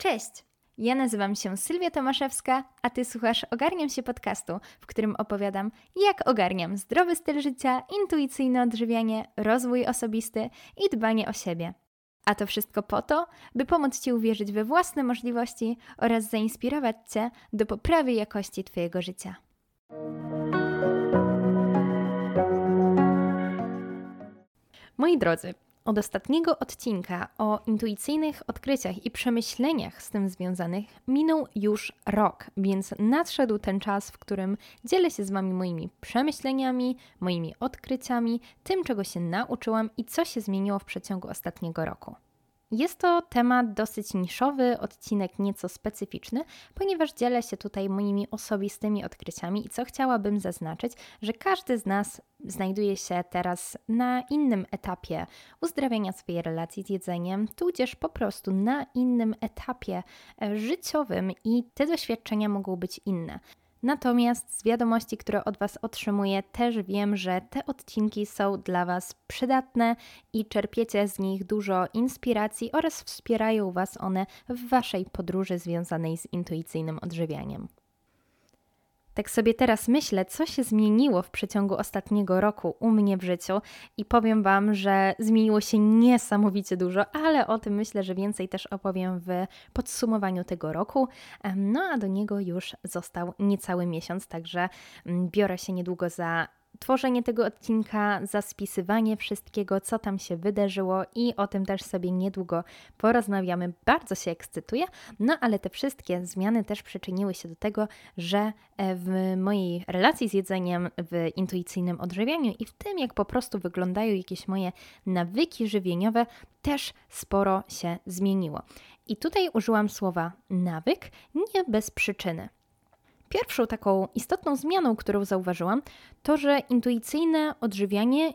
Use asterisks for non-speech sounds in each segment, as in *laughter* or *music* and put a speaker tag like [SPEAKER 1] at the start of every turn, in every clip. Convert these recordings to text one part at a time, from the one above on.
[SPEAKER 1] Cześć! Ja nazywam się Sylwia Tomaszewska, a Ty słuchasz Ogarniam się podcastu, w którym opowiadam, jak ogarniam zdrowy styl życia, intuicyjne odżywianie, rozwój osobisty i dbanie o siebie. A to wszystko po to, by pomóc Ci uwierzyć we własne możliwości oraz zainspirować Cię do poprawy jakości Twojego życia. Moi drodzy, od ostatniego odcinka o intuicyjnych odkryciach i przemyśleniach z tym związanych minął już rok, więc nadszedł ten czas, w którym dzielę się z Wami moimi przemyśleniami, moimi odkryciami, tym, czego się nauczyłam i co się zmieniło w przeciągu ostatniego roku. Jest to temat dosyć niszowy, odcinek nieco specyficzny, ponieważ dzielę się tutaj moimi osobistymi odkryciami i co chciałabym zaznaczyć, że każdy z nas znajduje się teraz na innym etapie uzdrawiania swojej relacji z jedzeniem, tudzież po prostu na innym etapie e, życiowym i te doświadczenia mogą być inne. Natomiast z wiadomości, które od Was otrzymuję, też wiem, że te odcinki są dla Was przydatne i czerpiecie z nich dużo inspiracji oraz wspierają Was one w Waszej podróży związanej z intuicyjnym odżywianiem. Tak sobie teraz myślę, co się zmieniło w przeciągu ostatniego roku u mnie w życiu i powiem Wam, że zmieniło się niesamowicie dużo, ale o tym myślę, że więcej też opowiem w podsumowaniu tego roku. No a do niego już został niecały miesiąc, także mm, biorę się niedługo za tworzenie tego odcinka, za spisywanie wszystkiego, co tam się wydarzyło i o tym też sobie niedługo porozmawiamy. Bardzo się ekscytuję, no ale te wszystkie zmiany też przyczyniły się do tego, że e, w mojej relacji z jedzeniem, w intuicyjnym odżywianiu i w tym, jak po prostu wyglądają jakieś moje nawyki żywieniowe, też sporo się zmieniło. I tutaj użyłam słowa nawyk nie bez przyczyny. Pierwszą taką istotną zmianą, którą zauważyłam, to że intuicyjne odżywianie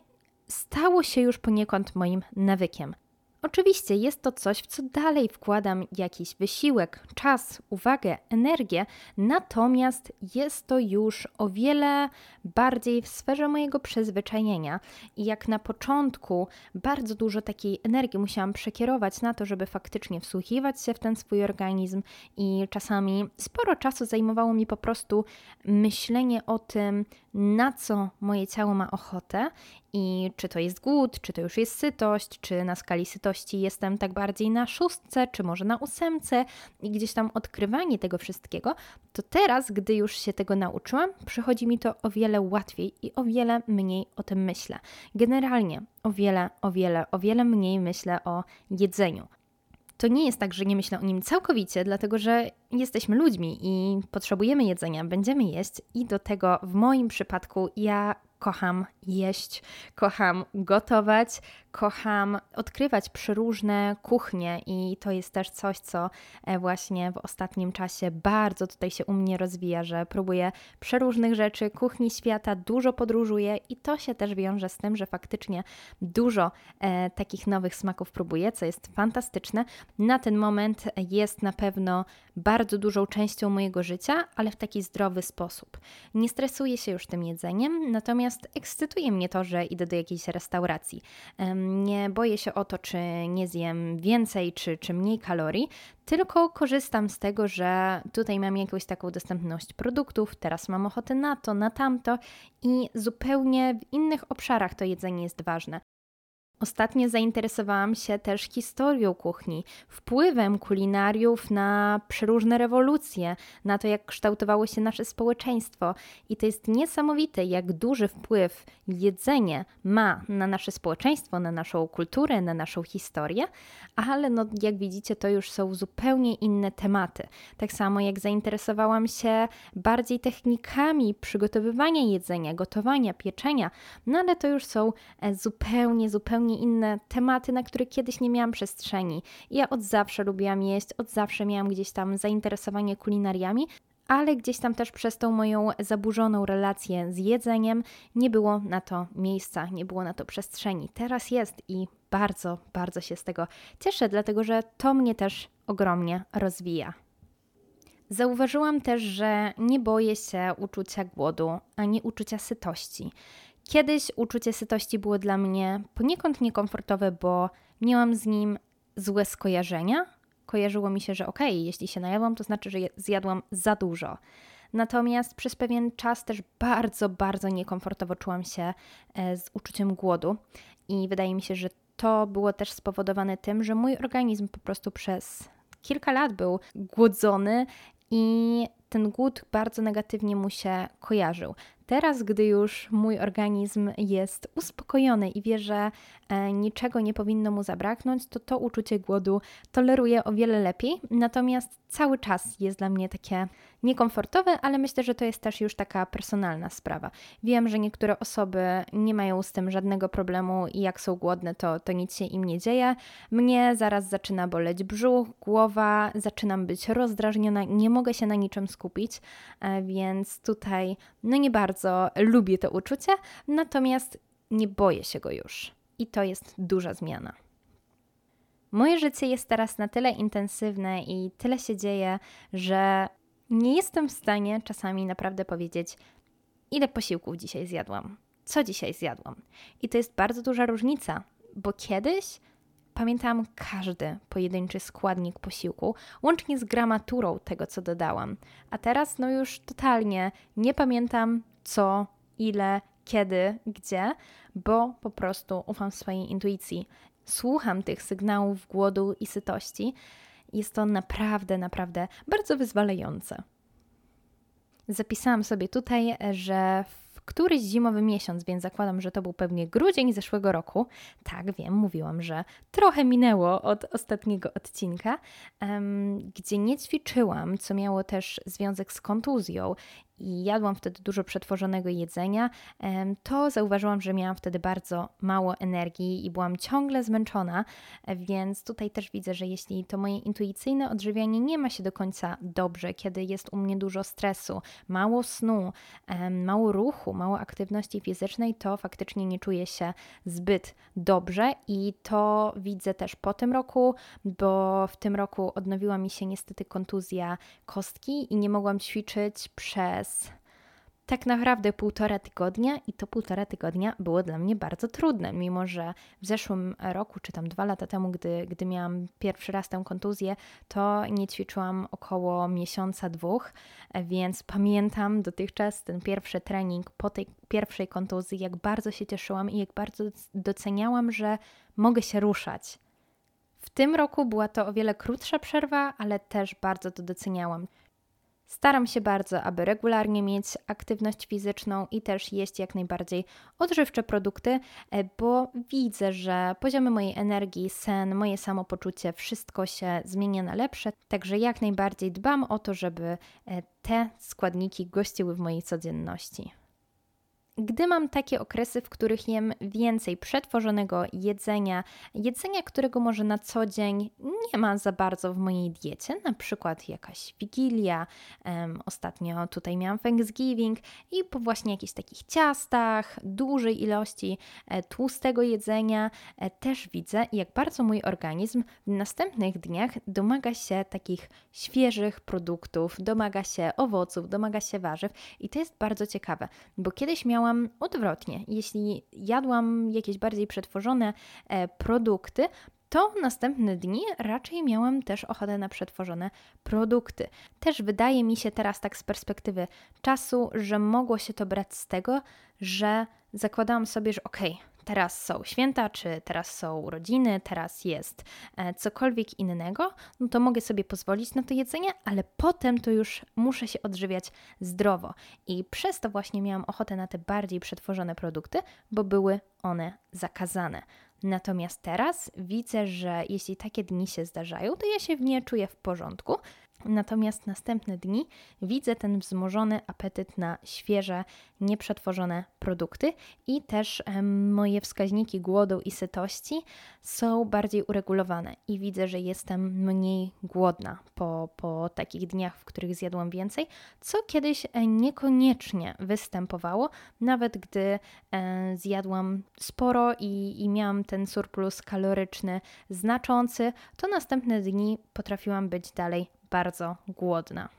[SPEAKER 1] stało się już poniekąd moim nawykiem. Oczywiście jest to coś, w co dalej wkładam jakiś wysiłek, czas, uwagę, energię, natomiast jest to już o wiele bardziej w sferze mojego przyzwyczajenia. I jak na początku bardzo dużo takiej energii musiałam przekierować na to, żeby faktycznie wsłuchiwać się w ten swój organizm, i czasami sporo czasu zajmowało mi po prostu myślenie o tym, na co moje ciało ma ochotę i czy to jest głód, czy to już jest sytość, czy na skali sytości jestem tak bardziej na szóstce, czy może na ósemce i gdzieś tam odkrywanie tego wszystkiego, to teraz, gdy już się tego nauczyłam, przychodzi mi to o wiele łatwiej i o wiele mniej o tym myślę. Generalnie o wiele, o wiele, o wiele mniej myślę o jedzeniu to nie jest tak, że nie myślę o nim całkowicie, dlatego że jesteśmy ludźmi i potrzebujemy jedzenia, będziemy jeść i do tego w moim przypadku ja kocham jeść, kocham gotować, kocham odkrywać przeróżne kuchnie i to jest też coś, co e, właśnie w ostatnim czasie bardzo tutaj się u mnie rozwija, że próbuję przeróżnych rzeczy, kuchni świata, dużo podróżuję i to się też wiąże z tym, że faktycznie dużo e, takich nowych smaków próbuję, co jest fantastyczne. Na ten moment jest na pewno bardzo dużą częścią mojego życia, ale w taki zdrowy sposób. Nie stresuję się już tym jedzeniem, natomiast ekscytuje mnie to, że idę do jakiejś restauracji. Nie boję się o to, czy nie zjem więcej, czy, czy mniej kalorii, tylko korzystam z tego, że tutaj mam jakąś taką dostępność produktów, teraz mam ochotę na to, na tamto i zupełnie w innych obszarach to jedzenie jest ważne. Ostatnio zainteresowałam się też historią kuchni, wpływem kulinariów na przeróżne rewolucje, na to, jak kształtowało się nasze społeczeństwo. I to jest niesamowite, jak duży wpływ jedzenie ma na nasze społeczeństwo, na naszą kulturę, na naszą historię, ale no, jak widzicie, to już są zupełnie inne tematy. Tak samo jak zainteresowałam się bardziej technikami przygotowywania jedzenia, gotowania, pieczenia, no ale to już są e, zupełnie, zupełnie zupełnie inne tematy, na które kiedyś nie miałam przestrzeni. Ja od zawsze lubiłam jeść, od zawsze miałam gdzieś tam zainteresowanie kulinariami, ale gdzieś tam też przez tą moją zaburzoną relację z jedzeniem nie było na to miejsca, nie było na to przestrzeni. Teraz jest i bardzo, bardzo się z tego cieszę, dlatego że to mnie też ogromnie rozwija. Zauważyłam też, że nie boję się uczucia głodu ani uczucia sytości. Kiedyś uczucie sytości było dla mnie poniekąd niekomfortowe, bo miałam z nim złe skojarzenia, kojarzyło mi się, że okej, okay, jeśli się najadłam, to znaczy, że zjadłam za dużo. Natomiast przez pewien czas też bardzo, bardzo niekomfortowo czułam się e, z uczuciem głodu i wydaje mi się, że to było też spowodowane tym, że mój organizm po prostu przez kilka lat był głodzony i ten głód bardzo negatywnie mu się kojarzył. Teraz, gdy już mój organizm jest uspokojony i wie, że niczego nie powinno mu zabraknąć, to to uczucie głodu toleruję o wiele lepiej. Natomiast cały czas jest dla mnie takie niekomfortowe, ale myślę, że to jest też już taka personalna sprawa. Wiem, że niektóre osoby nie mają z tym żadnego problemu i jak są głodne, to, to nic się im nie dzieje. Mnie zaraz zaczyna boleć brzuch, głowa, zaczynam być rozdrażniona, nie mogę się na niczym skupić, e, więc tutaj no nie bardzo lubię to uczucie, natomiast nie boję się go już. I to jest duża zmiana. Moje życie jest teraz na tyle intensywne i tyle się dzieje, że nie jestem w stanie czasami naprawdę powiedzieć, ile posiłków dzisiaj zjadłam, co dzisiaj zjadłam. I to jest bardzo duża różnica, bo kiedyś pamiętałam każdy pojedynczy składnik posiłku, łącznie z gramaturą tego, co dodałam. A teraz, no już totalnie nie pamiętam co, ile, kiedy, gdzie, bo po prostu ufam swojej intuicji. Słucham tych sygnałów głodu i sytości. Jest to naprawdę, naprawdę bardzo wyzwalające. Zapisałam sobie tutaj, że w któryś zimowy miesiąc, więc zakładam, że to był pewnie grudzień zeszłego roku. Tak, wiem, mówiłam, że trochę minęło od ostatniego odcinka, um, gdzie nie ćwiczyłam, co miało też związek z kontuzją i jadłam wtedy dużo przetworzonego jedzenia, to zauważyłam, że miałam wtedy bardzo mało energii i byłam ciągle zmęczona, więc tutaj też widzę, że jeśli to moje intuicyjne odżywianie nie ma się do końca dobrze, kiedy jest u mnie dużo stresu, mało snu, mało ruchu, mało aktywności fizycznej, to faktycznie nie czuję się zbyt dobrze i to widzę też po tym roku, bo w tym roku odnowiła mi się niestety kontuzja kostki i nie mogłam ćwiczyć przez tak naprawdę półtora tygodnia i to półtora tygodnia było dla mnie bardzo trudne, mimo że w zeszłym roku, czy tam dwa lata temu, gdy, gdy miałam pierwszy raz tę kontuzję, to nie ćwiczyłam około miesiąca, dwóch, więc pamiętam dotychczas ten pierwszy trening po tej pierwszej kontuzji, jak bardzo się cieszyłam i jak bardzo doceniałam, że mogę się ruszać. W tym roku była to o wiele krótsza przerwa, ale też bardzo to doceniałam. Staram się bardzo, aby regularnie mieć aktywność fizyczną i też jeść jak najbardziej odżywcze produkty, e, bo widzę, że poziomy mojej energii, sen, moje samopoczucie, wszystko się zmienia na lepsze. Także jak najbardziej dbam o to, żeby e, te składniki gościły w mojej codzienności. Gdy mam takie okresy, w których jem więcej przetworzonego jedzenia, jedzenia, którego może na co dzień nie ma za bardzo w mojej diecie, na przykład jakaś wigilia, um, ostatnio tutaj miałam Thanksgiving i po właśnie jakichś takich ciastach, dużej ilości e, tłustego jedzenia, e, też widzę, jak bardzo mój organizm w następnych dniach domaga się takich świeżych produktów, domaga się owoców, domaga się warzyw i to jest bardzo ciekawe, bo kiedyś miałam miałam odwrotnie. Jeśli jadłam jakieś bardziej przetworzone e, produkty, to następne dni raczej miałam też ochotę na przetworzone produkty. Też wydaje mi się teraz tak z perspektywy czasu, że mogło się to brać z tego, że zakładałam sobie, że okej, okay, teraz są święta, czy teraz są urodziny, teraz jest e, cokolwiek innego, no to mogę sobie pozwolić na to jedzenie, ale potem to już muszę się odżywiać zdrowo. I przez to właśnie miałam ochotę na te bardziej przetworzone produkty, bo były one zakazane. Natomiast teraz widzę, że jeśli takie dni się zdarzają, to ja się w nie czuję w porządku, Natomiast następne dni widzę ten wzmożony apetyt na świeże, nieprzetworzone produkty i też moje wskaźniki głodu i sytości są bardziej uregulowane i widzę, że jestem mniej głodna po, po takich dniach, w których zjadłam więcej, co kiedyś e, niekoniecznie występowało, nawet gdy e, zjadłam sporo i, i miałam ten surplus kaloryczny znaczący, to następne dni potrafiłam być dalej bardzo głodna.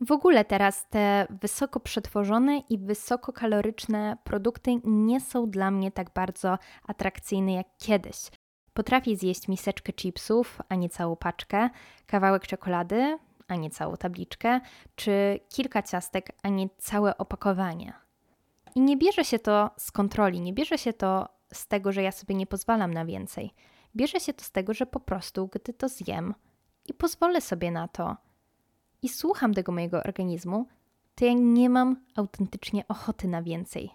[SPEAKER 1] W ogóle teraz te wysoko przetworzone i wysokokaloryczne produkty nie są dla mnie tak bardzo atrakcyjne jak kiedyś. Potrafię zjeść miseczkę chipsów, a nie całą paczkę, kawałek czekolady, a nie całą tabliczkę, czy kilka ciastek, a nie całe opakowanie. I nie bierze się to z kontroli, nie bierze się to z tego, że ja sobie nie pozwalam na więcej. Bierze się to z tego, że po prostu, gdy to zjem i pozwolę sobie na to i słucham tego mojego organizmu, to ja nie mam autentycznie ochoty na więcej.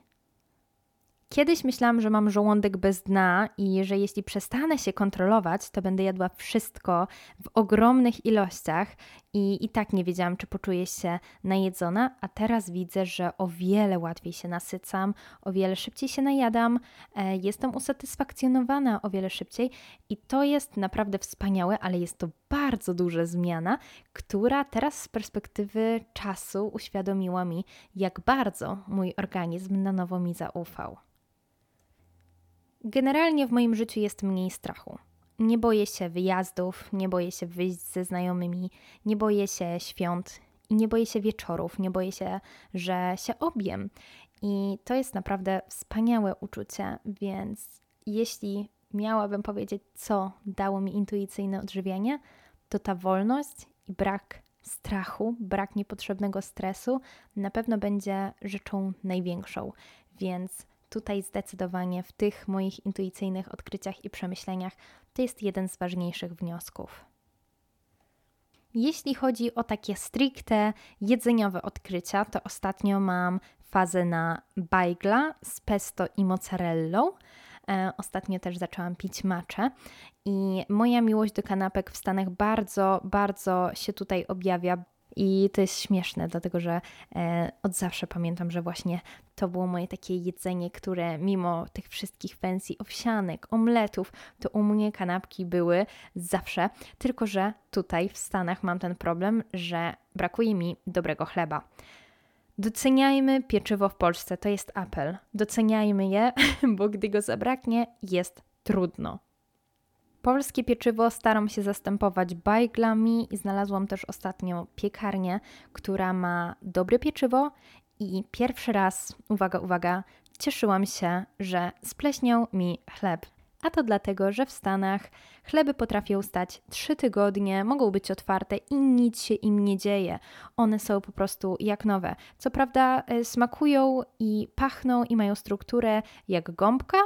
[SPEAKER 1] Kiedyś myślałam, że mam żołądek bez dna i że jeśli przestanę się kontrolować, to będę jadła wszystko w ogromnych ilościach i i tak nie wiedziałam, czy poczuję się najedzona, a teraz widzę, że o wiele łatwiej się nasycam, o wiele szybciej się najadam, e, jestem usatysfakcjonowana o wiele szybciej i to jest naprawdę wspaniałe, ale jest to bardzo duża zmiana, która teraz z perspektywy czasu uświadomiła mi, jak bardzo mój organizm na nowo mi zaufał. Generalnie w moim życiu jest mniej strachu. Nie boję się wyjazdów, nie boję się wyjść ze znajomymi, nie boję się świąt i nie boję się wieczorów, nie boję się, że się obiem. I to jest naprawdę wspaniałe uczucie, więc jeśli miałabym powiedzieć, co dało mi intuicyjne odżywianie, to ta wolność i brak strachu, brak niepotrzebnego stresu na pewno będzie rzeczą największą. Więc tutaj zdecydowanie w tych moich intuicyjnych odkryciach i przemyśleniach to jest jeden z ważniejszych wniosków. Jeśli chodzi o takie stricte jedzeniowe odkrycia, to ostatnio mam fazę na bajgla z pesto i mozzarellą. E, ostatnio też zaczęłam pić macze i moja miłość do kanapek w Stanach bardzo, bardzo się tutaj objawia, i to jest śmieszne, dlatego że e, od zawsze pamiętam, że właśnie to było moje takie jedzenie, które mimo tych wszystkich pensji owsianek, omletów, to u mnie kanapki były zawsze. Tylko że tutaj w Stanach mam ten problem, że brakuje mi dobrego chleba. Doceniajmy pieczywo w Polsce, to jest apel. Doceniajmy je, *laughs* bo gdy go zabraknie, jest trudno. Polskie pieczywo staram się zastępować bajglami i znalazłam też ostatnio piekarnię, która ma dobre pieczywo i pierwszy raz, uwaga, uwaga, cieszyłam się, że spleśniał mi chleb a to dlatego, że w Stanach chleby potrafią stać 3 tygodnie, mogą być otwarte i nic się im nie dzieje. One są po prostu jak nowe. Co prawda e, smakują i pachną i mają strukturę jak gąbka,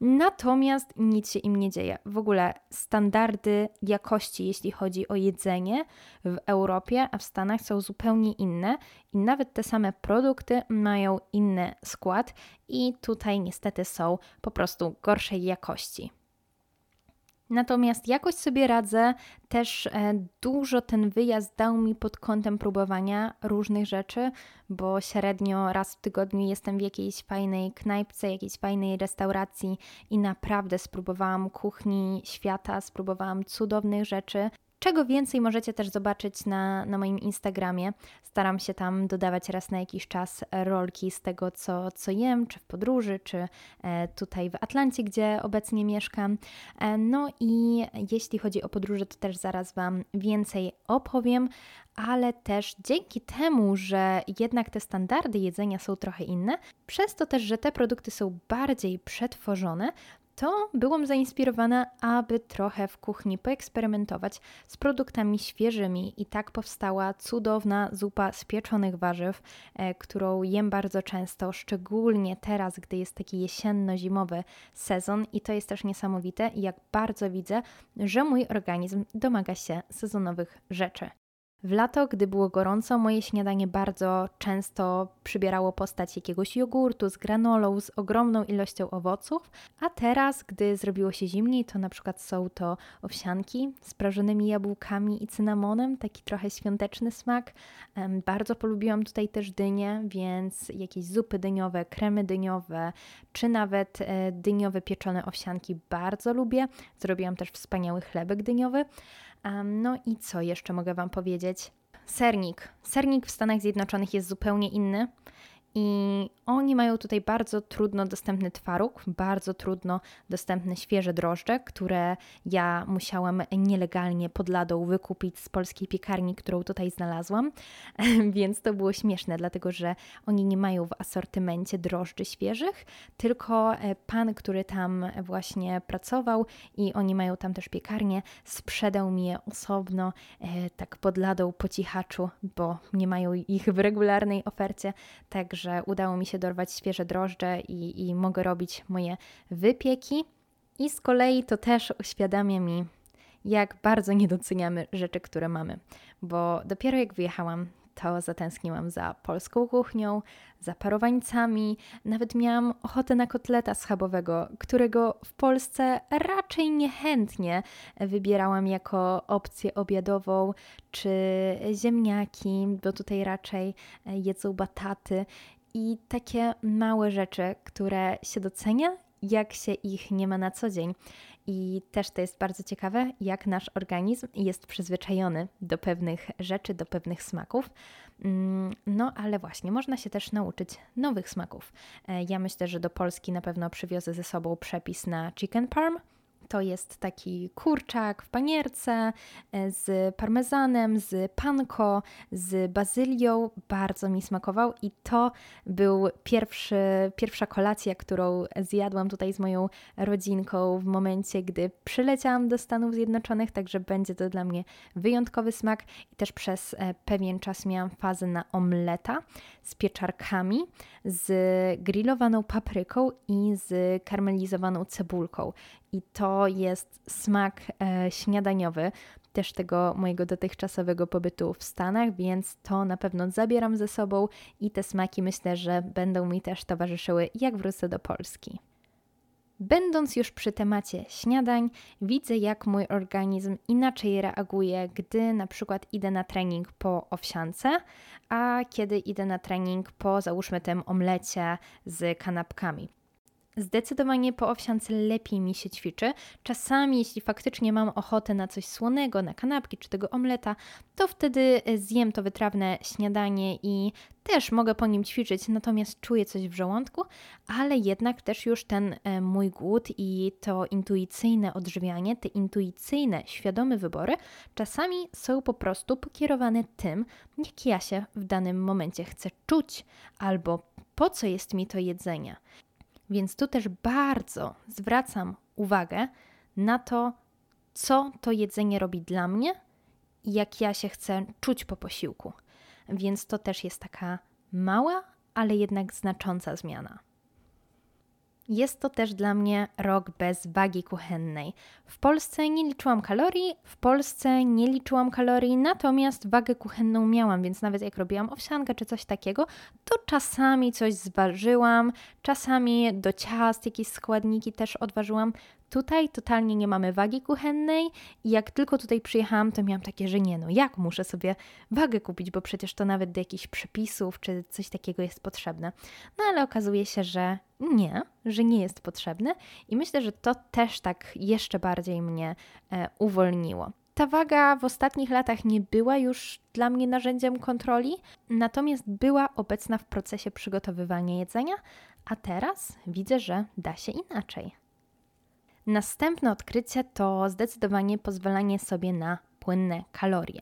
[SPEAKER 1] natomiast nic się im nie dzieje. W ogóle standardy jakości, jeśli chodzi o jedzenie w Europie, a w Stanach są zupełnie inne i nawet te same produkty mają inny skład i tutaj niestety są po prostu gorszej jakości. Natomiast jakoś sobie radzę, też e, dużo ten wyjazd dał mi pod kątem próbowania różnych rzeczy, bo średnio raz w tygodniu jestem w jakiejś fajnej knajpce, jakiejś fajnej restauracji i naprawdę spróbowałam kuchni świata, spróbowałam cudownych rzeczy. Czego więcej możecie też zobaczyć na, na moim Instagramie. Staram się tam dodawać raz na jakiś czas rolki z tego, co, co jem, czy w podróży, czy e, tutaj w Atlancie, gdzie obecnie mieszkam. E, no i jeśli chodzi o podróże, to też zaraz Wam więcej opowiem, ale też dzięki temu, że jednak te standardy jedzenia są trochę inne, przez to też, że te produkty są bardziej przetworzone, to byłam zainspirowana, aby trochę w kuchni poeksperymentować z produktami świeżymi i tak powstała cudowna zupa z pieczonych warzyw, e, którą jem bardzo często, szczególnie teraz, gdy jest taki jesienno-zimowy sezon i to jest też niesamowite, jak bardzo widzę, że mój organizm domaga się sezonowych rzeczy. W lato, gdy było gorąco, moje śniadanie bardzo często przybierało postać jakiegoś jogurtu z granolą, z ogromną ilością owoców, a teraz, gdy zrobiło się zimniej, to na przykład są to owsianki z prażonymi jabłkami i cynamonem, taki trochę świąteczny smak. Bardzo polubiłam tutaj też dynie, więc jakieś zupy dyniowe, kremy dyniowe, czy nawet e, dyniowe pieczone owsianki bardzo lubię. Zrobiłam też wspaniały chlebek dyniowy. No i co jeszcze mogę Wam powiedzieć? Sernik. Sernik w Stanach Zjednoczonych jest zupełnie inny I oni mają tutaj bardzo trudno dostępny twaróg, bardzo trudno dostępne świeże drożdże, które ja musiałam nielegalnie pod ladą wykupić z polskiej piekarni, którą tutaj znalazłam. *laughs* Więc to było śmieszne, dlatego że oni nie mają w asortymencie drożdży świeżych, tylko e, pan, który tam właśnie pracował i oni mają tam też piekarnię, sprzedał mi je osobno, e, tak pod ladą po cichaczu, bo nie mają ich w regularnej ofercie. Także że udało mi się dorwać świeże drożdże i, i mogę robić moje wypieki. I z kolei to też uświadamia mi, jak bardzo nie doceniamy rzeczy, które mamy. Bo dopiero jak wyjechałam, to zatęskniłam za polską kuchnią, za parowańcami, nawet miałam ochotę na kotleta schabowego, którego w Polsce raczej niechętnie wybierałam jako opcję obiadową, czy ziemniaki, bo tutaj raczej jedzą bataty. I takie małe rzeczy, które się docenia, jak się ich nie ma na co dzień. I też to jest bardzo ciekawe, jak nasz organizm jest przyzwyczajony do pewnych rzeczy, do pewnych smaków. Mm, no, ale właśnie, można się też nauczyć nowych smaków. E, ja myślę, że do Polski na pewno przywiozę ze sobą przepis na chicken parm to jest taki kurczak w panierce e, z parmezanem, z panko, z bazylią. Bardzo mi smakował i to był pierwszy, pierwsza kolacja, którą zjadłam tutaj z moją rodzinką w momencie, gdy przyleciałam do Stanów Zjednoczonych, także będzie to dla mnie wyjątkowy smak i też przez e, pewien czas miałam fazę na omleta z pieczarkami, z grillowaną papryką i z karmelizowaną cebulką i to jest smak e, śniadaniowy też tego mojego dotychczasowego pobytu w Stanach, więc to na pewno zabieram ze sobą i te smaki myślę, że będą mi też towarzyszyły, jak wrócę do Polski. Będąc już przy temacie śniadań, widzę, jak mój organizm inaczej reaguje, gdy na przykład idę na trening po owsiance, a kiedy idę na trening po załóżmy tym omlecie z kanapkami. Zdecydowanie po owsiance lepiej mi się ćwiczy. Czasami, jeśli faktycznie mam ochotę na coś słonego, na kanapki czy tego omleta, to wtedy e, zjem to wytrawne śniadanie i też mogę po nim ćwiczyć, natomiast czuję coś w żołądku, ale jednak też już ten e, mój głód i to intuicyjne odżywianie, te intuicyjne, świadome wybory czasami są po prostu pokierowane tym, jak ja się w danym momencie chcę czuć albo po co jest mi to jedzenie. Więc tu też bardzo zwracam uwagę na to, co to jedzenie robi dla mnie i jak ja się chcę czuć po posiłku. Więc to też jest taka mała, ale jednak znacząca zmiana. Jest to też dla mnie rok bez wagi kuchennej. W Polsce nie liczyłam kalorii, w Polsce nie liczyłam kalorii, natomiast wagę kuchenną miałam, więc nawet jak robiłam owsiankę czy coś takiego, to czasami coś zważyłam, czasami do ciast jakieś składniki też odważyłam. Tutaj totalnie nie mamy wagi kuchennej i jak tylko tutaj przyjechałam, to miałam takie, że nie, no jak muszę sobie wagę kupić, bo przecież to nawet do jakichś przepisów czy coś takiego jest potrzebne. No ale okazuje się, że nie, że nie jest potrzebne i myślę, że to też tak jeszcze bardziej mnie e, uwolniło. Ta waga w ostatnich latach nie była już dla mnie narzędziem kontroli, natomiast była obecna w procesie przygotowywania jedzenia, a teraz widzę, że da się inaczej. Następne odkrycie to zdecydowanie pozwolenie sobie na płynne kalorie.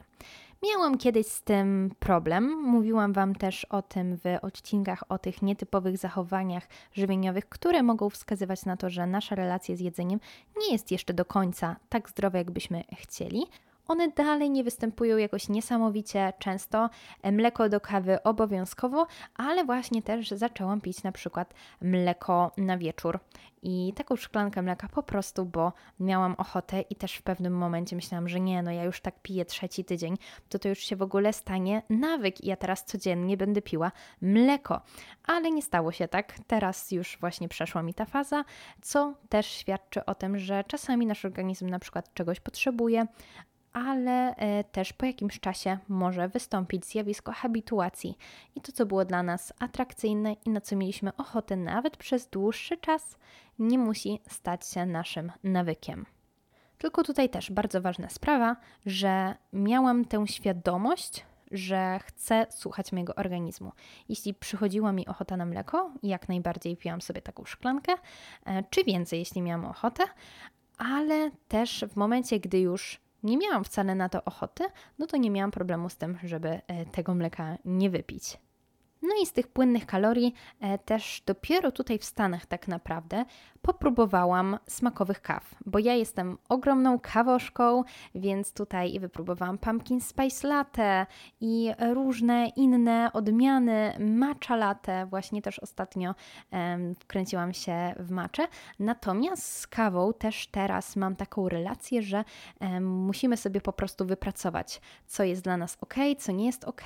[SPEAKER 1] Miałam kiedyś z tym problem. Mówiłam Wam też o tym w odcinkach o tych nietypowych zachowaniach żywieniowych, które mogą wskazywać na to, że nasza relacja z jedzeniem nie jest jeszcze do końca tak zdrowa, jakbyśmy chcieli. One dalej nie występują jakoś niesamowicie często. Mleko do kawy obowiązkowo, ale właśnie też zaczęłam pić na przykład mleko na wieczór. I taką szklankę mleka po prostu, bo miałam ochotę i też w pewnym momencie myślałam, że nie, no ja już tak piję trzeci tydzień, to to już się w ogóle stanie nawyk i ja teraz codziennie będę piła mleko. Ale nie stało się tak. Teraz już właśnie przeszła mi ta faza, co też świadczy o tym, że czasami nasz organizm na przykład czegoś potrzebuje, ale e, też po jakimś czasie może wystąpić zjawisko habituacji i to, co było dla nas atrakcyjne i na co mieliśmy ochotę nawet przez dłuższy czas, nie musi stać się naszym nawykiem. Tylko tutaj też bardzo ważna sprawa, że miałam tę świadomość, że chcę słuchać mojego organizmu. Jeśli przychodziła mi ochota na mleko, jak najbardziej piłam sobie taką szklankę, e, czy więcej, jeśli miałam ochotę, ale też w momencie, gdy już nie miałam wcale na to ochoty, no to nie miałam problemu z tym, żeby e, tego mleka nie wypić. No i z tych płynnych kalorii e, też dopiero tutaj w Stanach tak naprawdę popróbowałam smakowych kaw, bo ja jestem ogromną kawoszką, więc tutaj wypróbowałam pumpkin spice latte i różne inne odmiany matcha latte, właśnie też ostatnio um, wkręciłam się w macze. Natomiast z kawą też teraz mam taką relację, że um, musimy sobie po prostu wypracować, co jest dla nas ok, co nie jest ok,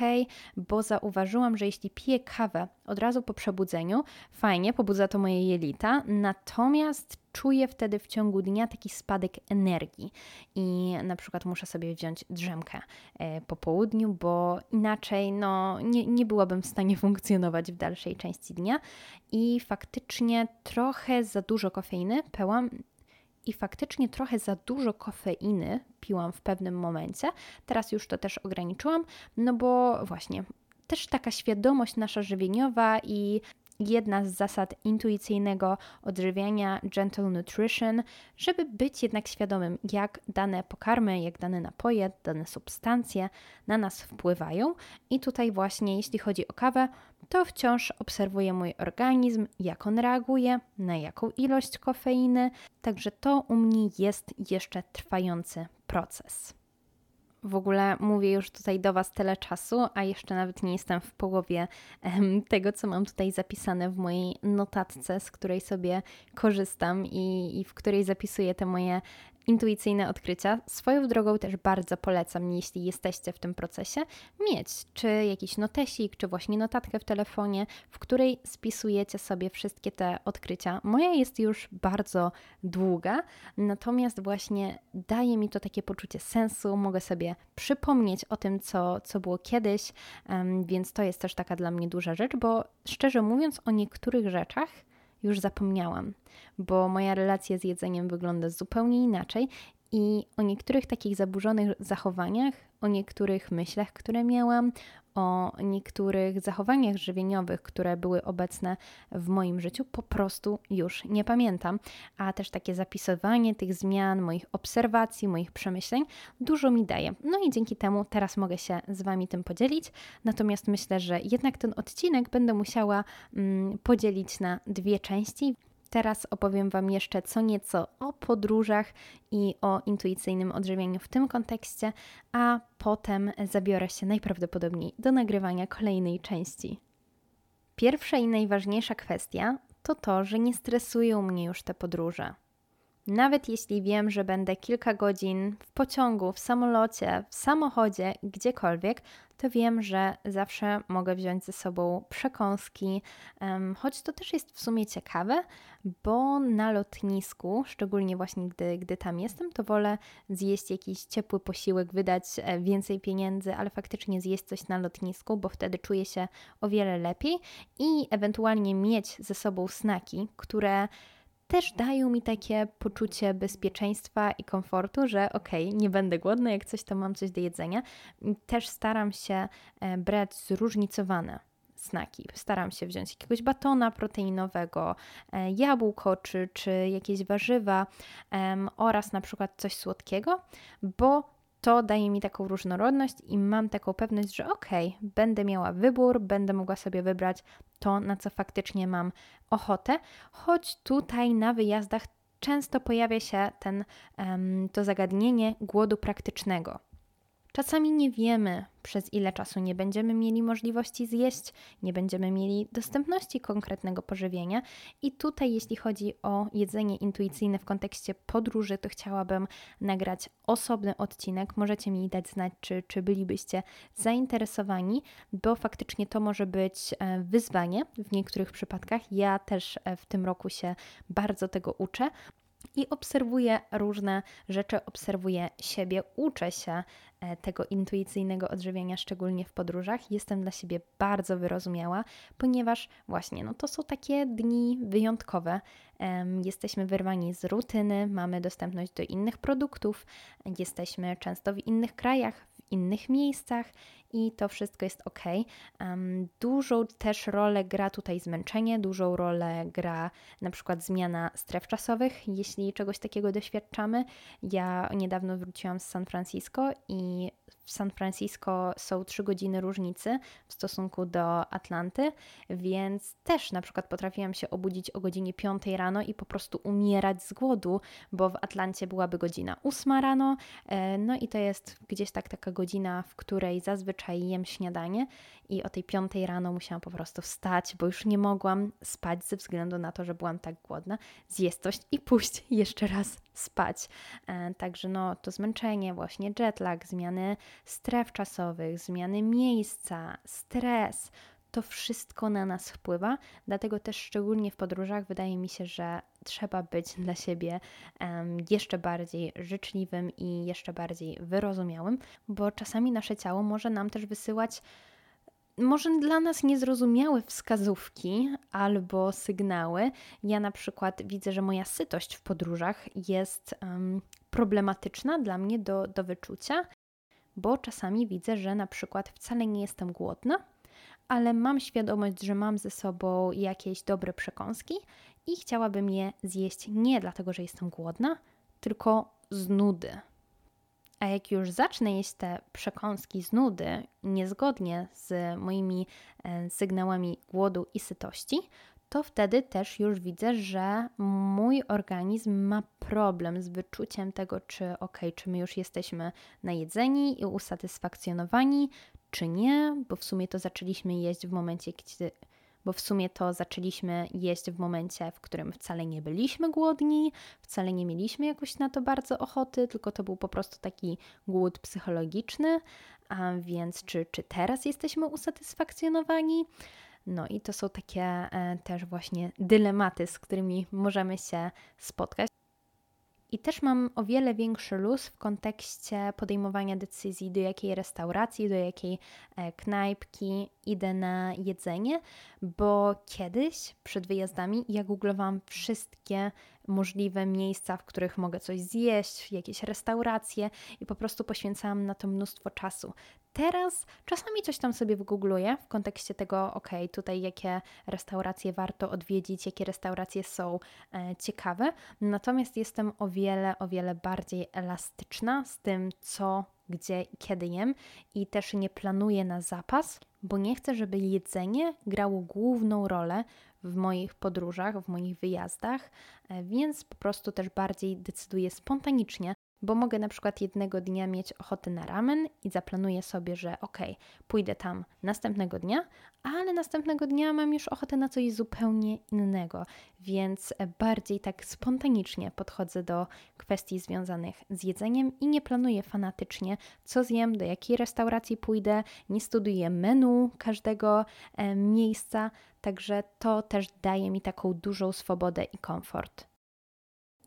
[SPEAKER 1] bo zauważyłam, że jeśli piję kawę od razu po przebudzeniu, fajnie, pobudza to moje jelita, natomiast czuję wtedy w ciągu dnia taki spadek energii. I na przykład muszę sobie wziąć drzemkę e, po południu, bo inaczej no, nie, nie byłabym w stanie *laughs* funkcjonować w dalszej części dnia. I faktycznie trochę za dużo kofeiny pełam. I faktycznie trochę za dużo kofeiny piłam w pewnym momencie. Teraz już to też ograniczyłam, no bo właśnie też taka świadomość nasza żywieniowa i jedna z zasad intuicyjnego odżywiania Gentle Nutrition, żeby być jednak świadomym, jak dane pokarmy, jak dane napoje, dane substancje na nas wpływają. I tutaj właśnie, jeśli chodzi o kawę, to wciąż obserwuję mój organizm, jak on reaguje, na jaką ilość kofeiny, także to u mnie jest jeszcze trwający proces. W ogóle mówię już tutaj do Was tyle czasu, a jeszcze nawet nie jestem w połowie tego, co mam tutaj zapisane w mojej notatce, z której sobie korzystam i, i w której zapisuję te moje intuicyjne odkrycia. Swoją drogą też bardzo polecam, jeśli jesteście w tym procesie, mieć czy jakiś notesik, czy właśnie notatkę w telefonie, w której spisujecie sobie wszystkie te odkrycia. Moja jest już bardzo długa, natomiast właśnie daje mi to takie poczucie sensu, mogę sobie przypomnieć o tym, co, co było kiedyś, więc to jest też taka dla mnie duża rzecz, bo szczerze mówiąc o niektórych rzeczach, już zapomniałam, bo moja relacja z jedzeniem wygląda zupełnie inaczej i o niektórych takich zaburzonych zachowaniach, o niektórych myślach, które miałam, o niektórych zachowaniach żywieniowych, które były obecne w moim życiu, po prostu już nie pamiętam. A też takie zapisywanie tych zmian, moich obserwacji, moich przemyśleń dużo mi daje. No i dzięki temu teraz mogę się z Wami tym podzielić. Natomiast myślę, że jednak ten odcinek będę musiała mm, podzielić na dwie części. Teraz opowiem Wam jeszcze co nieco o podróżach i o intuicyjnym odżywianiu w tym kontekście, a potem zabiorę się najprawdopodobniej do nagrywania kolejnej części. Pierwsza i najważniejsza kwestia to to, że nie stresują mnie już te podróże. Nawet jeśli wiem, że będę kilka godzin w pociągu, w samolocie, w samochodzie, gdziekolwiek, to wiem, że zawsze mogę wziąć ze sobą przekąski, choć to też jest w sumie ciekawe, bo na lotnisku, szczególnie właśnie gdy, gdy tam jestem, to wolę zjeść jakiś ciepły posiłek, wydać e, więcej pieniędzy, ale faktycznie zjeść coś na lotnisku, bo wtedy czuję się o wiele lepiej i ewentualnie mieć ze sobą snaki, które też dają mi takie poczucie bezpieczeństwa i komfortu, że okej, okay, nie będę głodna, jak coś to mam coś do jedzenia. Też staram się e, brać zróżnicowane snaki. Staram się wziąć jakiegoś batona proteinowego, e, jabłko czy, czy jakieś warzywa oraz na przykład coś słodkiego, bo to daje mi taką różnorodność i mam taką pewność, że okej, okay, będę miała wybór, będę mogła sobie wybrać to, na co faktycznie mam ochotę, choć tutaj na wyjazdach często pojawia się ten, to zagadnienie głodu praktycznego. Czasami nie wiemy, przez ile czasu nie będziemy mieli możliwości zjeść, nie będziemy mieli dostępności konkretnego pożywienia. I tutaj, jeśli chodzi o jedzenie intuicyjne w kontekście podróży, to chciałabym nagrać osobny odcinek. Możecie mi dać znać, czy, czy bylibyście zainteresowani, bo faktycznie to może być e, wyzwanie w niektórych przypadkach. Ja też e, w tym roku się bardzo tego uczę i obserwuję różne rzeczy, obserwuję siebie, uczę się e, tego intuicyjnego odżywiania, szczególnie w podróżach. Jestem dla siebie bardzo wyrozumiała, ponieważ właśnie no to są takie dni wyjątkowe. Jesteśmy wyrwani z rutyny, mamy dostępność do innych produktów, jesteśmy często w innych krajach, w innych miejscach i to wszystko jest ok. Dużą też rolę gra tutaj zmęczenie, dużą rolę gra na przykład zmiana stref czasowych, jeśli czegoś takiego doświadczamy. Ja niedawno wróciłam z San Francisco i w San Francisco są 3 godziny różnicy w stosunku do Atlanty, więc też na przykład potrafiłam się obudzić o godzinie 5 rano i po prostu umierać z głodu, bo w Atlancie byłaby godzina 8 rano, e, no i to jest gdzieś tak taka godzina, w której zazwyczaj jem śniadanie i o tej 5 rano musiałam po prostu wstać, bo już nie mogłam spać ze względu na to, że byłam tak głodna, zjeść coś i pójść *laughs* jeszcze raz spać. E, także no to zmęczenie, właśnie jetlag, zmiany stref czasowych, zmiany miejsca, stres, to wszystko na nas wpływa, dlatego też szczególnie w podróżach wydaje mi się, że trzeba być dla siebie um, jeszcze bardziej życzliwym i jeszcze bardziej wyrozumiałym, bo czasami nasze ciało może nam też wysyłać może dla nas niezrozumiałe wskazówki albo sygnały. Ja na przykład widzę, że moja sytość w podróżach jest um, problematyczna dla mnie do, do wyczucia, bo czasami widzę, że na przykład wcale nie jestem głodna, ale mam świadomość, że mam ze sobą jakieś dobre przekąski i chciałabym je zjeść nie dlatego, że jestem głodna, tylko z nudy. A jak już zacznę jeść te przekąski z nudy, niezgodnie z moimi e, sygnałami głodu i sytości, to wtedy też już widzę, że mój organizm ma problem z wyczuciem tego, czy ok, czy my już jesteśmy najedzeni i usatysfakcjonowani, czy nie, bo w sumie to zaczęliśmy jeść w momencie, kiedy bo w sumie to zaczęliśmy jeść w momencie, w którym wcale nie byliśmy głodni, wcale nie mieliśmy jakoś na to bardzo ochoty, tylko to był po prostu taki głód psychologiczny. A więc czy, czy teraz jesteśmy usatysfakcjonowani? No i to są takie e, też właśnie dylematy, z którymi możemy się spotkać. I też mam o wiele większy luz w kontekście podejmowania decyzji, do jakiej restauracji, do jakiej e, knajpki idę na jedzenie, bo kiedyś przed wyjazdami ja googlowałam wszystkie możliwe miejsca, w których mogę coś zjeść, jakieś restauracje i po prostu poświęcałam na to mnóstwo czasu. Teraz czasami coś tam sobie wygoogluję w kontekście tego, ok, tutaj jakie restauracje warto odwiedzić, jakie restauracje są e, ciekawe, natomiast jestem o wiele, o wiele bardziej elastyczna z tym, co, gdzie i kiedy jem i też nie planuję na zapas, bo nie chcę, żeby jedzenie grało główną rolę w moich podróżach, w moich wyjazdach, e, więc po prostu też bardziej decyduję spontanicznie, bo mogę na przykład jednego dnia mieć ochotę na ramen i zaplanuję sobie, że ok, pójdę tam następnego dnia, ale następnego dnia mam już ochotę na coś zupełnie innego, więc bardziej tak spontanicznie podchodzę do kwestii związanych z jedzeniem i nie planuję fanatycznie, co zjem, do jakiej restauracji pójdę, nie studiuję menu każdego e, miejsca, także to też daje mi taką dużą swobodę i komfort.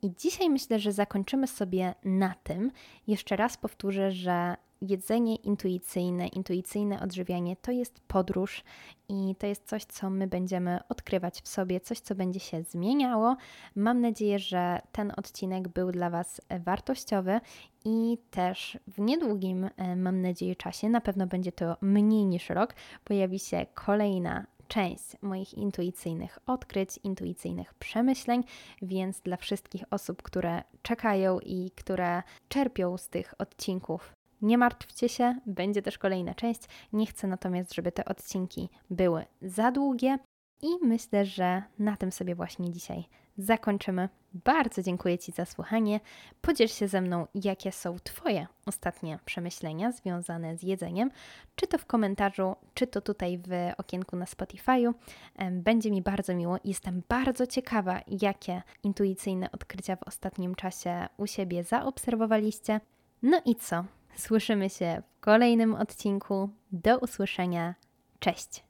[SPEAKER 1] I dzisiaj myślę, że zakończymy sobie na tym. Jeszcze raz powtórzę, że jedzenie intuicyjne, intuicyjne odżywianie to jest podróż i to jest coś, co my będziemy odkrywać w sobie, coś, co będzie się zmieniało. Mam nadzieję, że ten odcinek był dla Was wartościowy i też w niedługim, e, mam nadzieję, czasie, na pewno będzie to mniej niż rok, pojawi się kolejna część moich intuicyjnych odkryć, intuicyjnych przemyśleń, więc dla wszystkich osób, które czekają i które czerpią z tych odcinków nie martwcie się, będzie też kolejna część. Nie chcę natomiast, żeby te odcinki były za długie i myślę, że na tym sobie właśnie dzisiaj zakończymy. Bardzo dziękuję Ci za słuchanie. Podziel się ze mną, jakie są Twoje ostatnie przemyślenia związane z jedzeniem, czy to w komentarzu, czy to tutaj w okienku na Spotify'u. Będzie mi bardzo miło. Jestem bardzo ciekawa, jakie intuicyjne odkrycia w ostatnim czasie u siebie zaobserwowaliście. No i co? Słyszymy się w kolejnym odcinku. Do usłyszenia. Cześć!